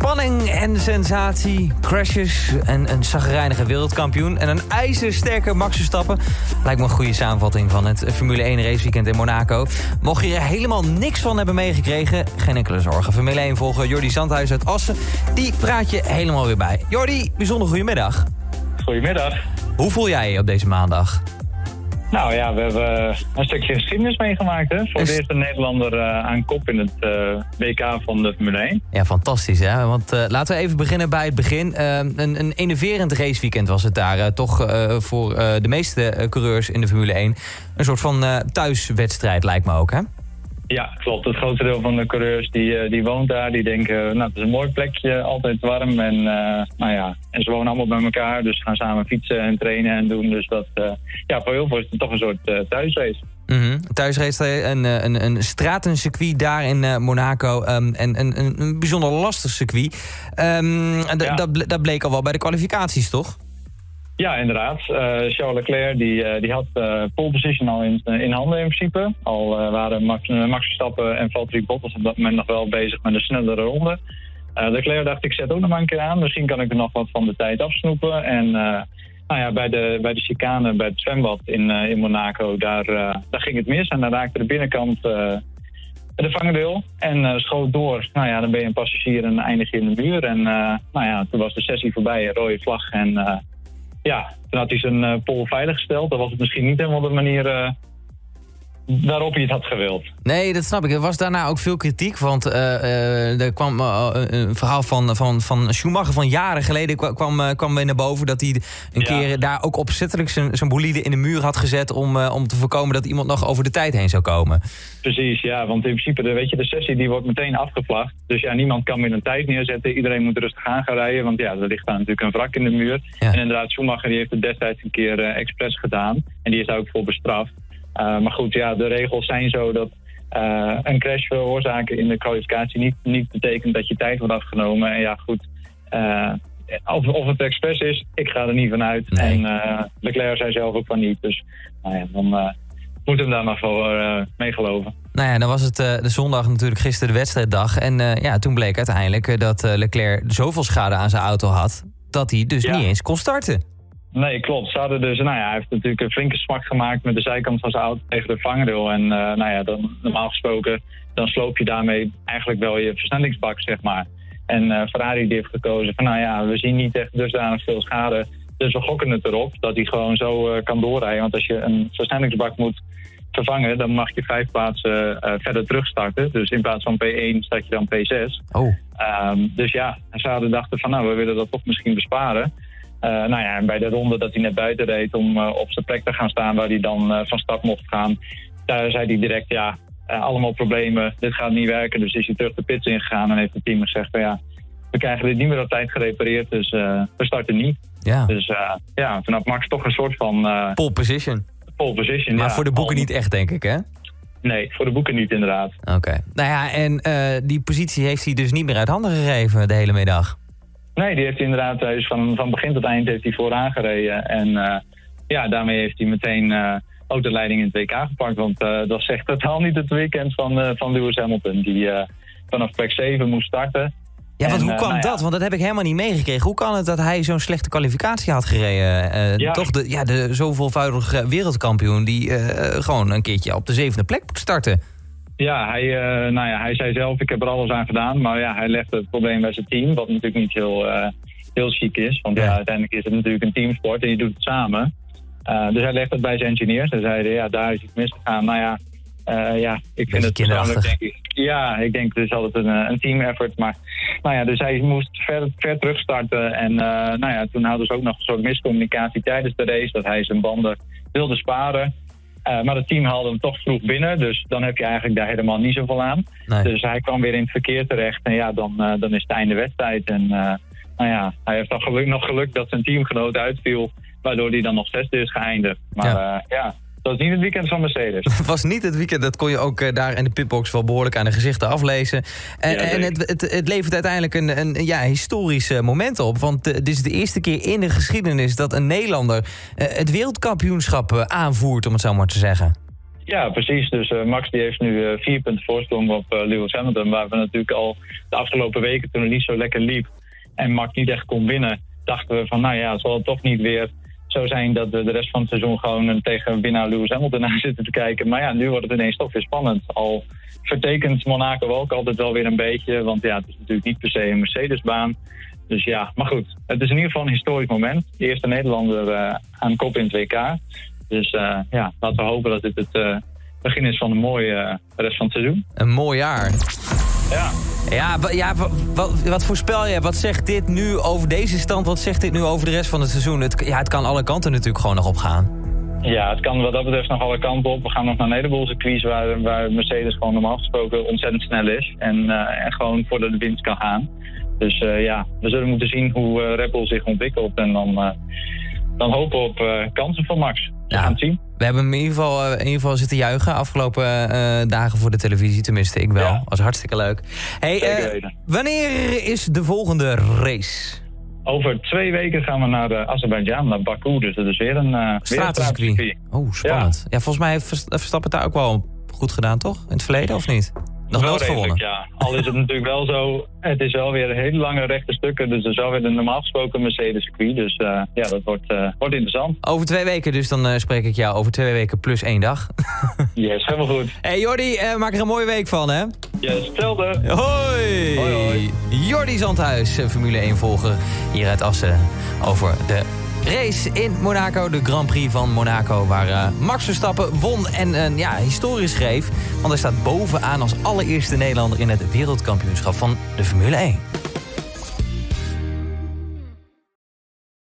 Spanning en sensatie, crashes en een zagrijnige wereldkampioen... en een ijzersterke Max Verstappen. Lijkt me een goede samenvatting van het Formule 1 raceweekend in Monaco. Mocht je er helemaal niks van hebben meegekregen, geen enkele zorgen. Formule 1 volgen Jordi Zandhuis uit Assen. Die praat je helemaal weer bij. Jordi, bijzonder goedemiddag. Goedemiddag. Hoe voel jij je op deze maandag? Nou ja, we hebben een stukje geschiedenis meegemaakt. Hè? Voor de eerste Nederlander uh, aan kop in het uh, WK van de Formule 1. Ja, fantastisch hè. Want uh, laten we even beginnen bij het begin. een, een enerverend raceweekend was het daar. toch voor de meeste coureurs in de Formule 1. Een soort van thuiswedstrijd lijkt me ook hè? Ja, klopt. Het grootste deel van de coureurs die, eh, die woont daar. Die denken, nou, het is een mooi plekje, altijd warm. En, uh, nou ja, en ze wonen allemaal bij elkaar. Dus gaan samen fietsen en trainen en doen. Dus dat, uh, ja, voor heel veel is het toch een soort uh, thuisrace. Mm -hmm. Thuisrace, een, een, een stratencircuit daar in Monaco. Um, en een, een, bijzonder lastig circuit. Um, ja. dat bleek al wel bij de kwalificaties, toch? Ja, inderdaad. Uh, Charles Leclerc die, uh, die had uh, pole position al in, in handen in principe. Al waren Max, Max Verstappen en Valtteri Bottas op dat moment nog wel bezig met een snellere ronde. Leclerc dacht ik zet ook nog maar een keer aan. Misschien kan ik er nog wat van de tijd afsnoepen. En nou ja, bij de, bij de chicane, bij het zwembad in, in Monaco, daar, daar ging het mis. En dan raakte de binnenkant de vangendeel en schoot door. Nou ja, dan ben je een passagier en eindig je in de muur. En nou ja, toen was de sessie voorbij, rode vlag en ja, toen had hij zijn pol veilig gesteld. Dat was het misschien niet helemaal de manier uh, waarop hij het had gewild. Nee, dat snap ik. Er was daarna ook veel kritiek. Want uh, er kwam een verhaal van, van, van Schumacher van jaren geleden kwam, kwam weer naar boven... dat hij een keer daar ook opzettelijk zijn, zijn bolide in de muur had gezet... Om, om te voorkomen dat iemand nog over de tijd heen zou komen. Precies, ja. Want in principe, de, weet je, de sessie die wordt meteen afgevlacht. Dus ja, niemand kan meer een tijd neerzetten. Iedereen moet rustig aan gaan rijden. Want ja, er ligt daar natuurlijk een wrak in de muur. En inderdaad, Schumacher die heeft het destijds een keer expres gedaan. En die is daar ook voor bestraft. Uh, maar goed, ja, de regels zijn zo dat uh, een crash veroorzaken in de kwalificatie niet, niet betekent dat je tijd wordt afgenomen. En ja, goed, uh, of, of het expres is, ik ga er niet van uit. Nee. En Leclerc zei zelf ook van niet. Dus nou ja, dan moeten we daar maar voor mee geloven. Nou ja, dan was het de zondag natuurlijk gisteren de wedstrijddag. En ja, toen bleek uiteindelijk dat Leclerc zoveel schade aan zijn auto had... dat hij dus ja. niet eens kon starten. Nee, klopt. Ze hadden dus, nou ja, hij heeft natuurlijk een flinke smak gemaakt met de zijkant van zijn auto tegen de vangrail. En uh, nou ja, dan, normaal gesproken, dan sloop je daarmee eigenlijk wel je versnellingsbak, zeg maar. En uh, Ferrari die heeft gekozen van, nou ja, we zien niet echt dusdanig veel schade. Dus we gokken het erop dat hij gewoon zo uh, kan doorrijden. Want als je een versnellingsbak moet vervangen, dan mag je vijf plaatsen verder terugstarten. Dus in plaats van P1 start je dan P6. Oh. Um, dus ja, ze hadden dachten van, nou, we willen dat toch misschien besparen. Uh, nou ja, en bij de ronde dat hij net buiten reed om uh, op zijn plek te gaan staan waar hij dan uh, van start mocht gaan, daar zei hij direct ja, allemaal problemen, dit gaat niet werken. Dus is hij terug de pits ingegaan en heeft het team gezegd van ja, we krijgen dit niet meer op tijd gerepareerd, dus we starten niet. Ja. Dus ja, toen had Max toch een soort van... pole position. Pole position, Maar ja, voor de boeken al... niet echt, denk ik, hè? Nee, voor de boeken niet inderdaad. Oké. Okay. Nou ja, en die positie heeft hij dus niet meer uit handen gegeven de hele middag. Nee, die heeft hij inderdaad dus van, van begin tot eind heeft hij vooraan gereden. En uh, ja, daarmee heeft hij meteen uh, ook de leiding in het WK gepakt. Want uh, dat zegt totaal niet het weekend van, van Lewis Hamilton. Die vanaf plek 7 moest starten. Ja, want hoe kwam nou dat? Ja. Want dat heb ik helemaal niet meegekregen. Hoe kan het dat hij zo'n slechte kwalificatie had gereden? Ja. Toch de, ja, de zoveelvoudige wereldkampioen die gewoon een keertje op de zevende plek moet starten. Ja, hij, uh, nou ja, hij zei zelf, ik heb er alles aan gedaan. Maar ja, hij legde het probleem bij zijn team, wat natuurlijk niet heel, uh, heel chic is. Want ja. ja. uiteindelijk is het natuurlijk een teamsport en je doet het samen. Uh, dus hij legde het bij zijn engineers en zei, ja, daar is iets misgegaan. Nou ja, ja ik vind het persoonlijk, denk ik. Ja, ik denk het is altijd een, een team effort. Maar nou ja, dus hij moest ver, ver terugstarten. En nou ja, toen hadden ze ook nog een soort miscommunicatie tijdens de race. Dat hij zijn banden wilde sparen. Uh, maar het team haalde hem toch vroeg binnen, dus dan heb je eigenlijk daar helemaal niet zoveel aan. Nee. Dus hij kwam weer in het verkeer terecht en ja, dan, uh, dan is het einde wedstrijd. En uh, nou ja, hij heeft dan geluk, nog geluk dat zijn teamgenoot uitviel, waardoor hij dan nog zesde is geëindigd. Maar ja, ja dat was niet het weekend van Mercedes. Het was niet het weekend, dat kon je ook uh, daar in de pitbox wel behoorlijk aan de gezichten aflezen. En, ja, en het, het, het, levert uiteindelijk een, een ja, historisch uh, moment op. Want dit is de eerste keer in de geschiedenis dat een Nederlander het wereldkampioenschap aanvoert, om het zo maar te zeggen. Ja, precies. Dus Max die heeft nu vier punten voorsprong op Lewis Hamilton. Waar we natuurlijk al de afgelopen weken toen het niet zo lekker liep en Max niet echt kon winnen, dachten we van nou ja, zal het toch niet weer zo zijn dat we de rest van het seizoen gewoon tegen winnaar Lewis Hamilton aan zitten te kijken. Maar ja, nu wordt het ineens toch weer spannend. Al vertekent Monaco ook altijd wel weer een beetje, want ja, het is natuurlijk niet per se een Mercedesbaan. Dus ja, maar goed, het is in ieder geval een historisch moment. De eerste Nederlander uh, aan kop in het WK. Dus uh, ja, laten we hopen dat dit het uh, begin is van een mooie rest van het seizoen. Een mooi jaar. Ja. Ja, ja wat, wat, voorspel je? Wat zegt dit nu over deze stand? Wat zegt dit nu over de rest van het seizoen? Het, ja, het kan alle kanten natuurlijk gewoon nog op gaan. Ja, het kan wat dat betreft nog alle kanten op. We gaan nog naar een heleboel circuits waar, waar Mercedes gewoon normaal gesproken ontzettend snel is. En, uh, en gewoon voor de winst kan gaan. Dus uh, ja, we zullen moeten zien hoe uh, Red Bull zich ontwikkelt. En dan, dan hopen we op kansen van Max. We ja. gaan het zien. We hebben hem in ieder geval, in ieder geval zitten juichen afgelopen dagen voor de televisie. Tenminste, ik wel. Ja. was hartstikke leuk. Hey, wanneer is de volgende race? Over twee weken gaan we naar uh, Azerbeidzjan, naar Baku. Dus dat is weer een stratencircuit. Oh, spannend. Ja. volgens mij heeft Verstappen daar ook wel goed gedaan, toch? In het verleden, of niet? Nog nooit gewonnen. Ja, al is het natuurlijk wel zo. Het is wel weer hele lange rechte stukken. Dus er is wel weer een normaal gesproken Mercedes circuit. Dus uh, ja, dat wordt, uh, wordt interessant. Over twee weken dus, dan uh, spreek ik jou over twee weken plus één dag. yes, helemaal goed. Hey Jordi, maak er een mooie week van, hè? Yes, hetzelfde. Hoi! Hoi, hoi. Jordi Zandhuis, Formule 1 volger hier uit Assen over de race in Monaco. De Grand Prix van Monaco waar uh, Max Verstappen won en een ja, historisch schreef. Want hij staat bovenaan als allereerste Nederlander in het wereldkampioenschap van de Formule 1.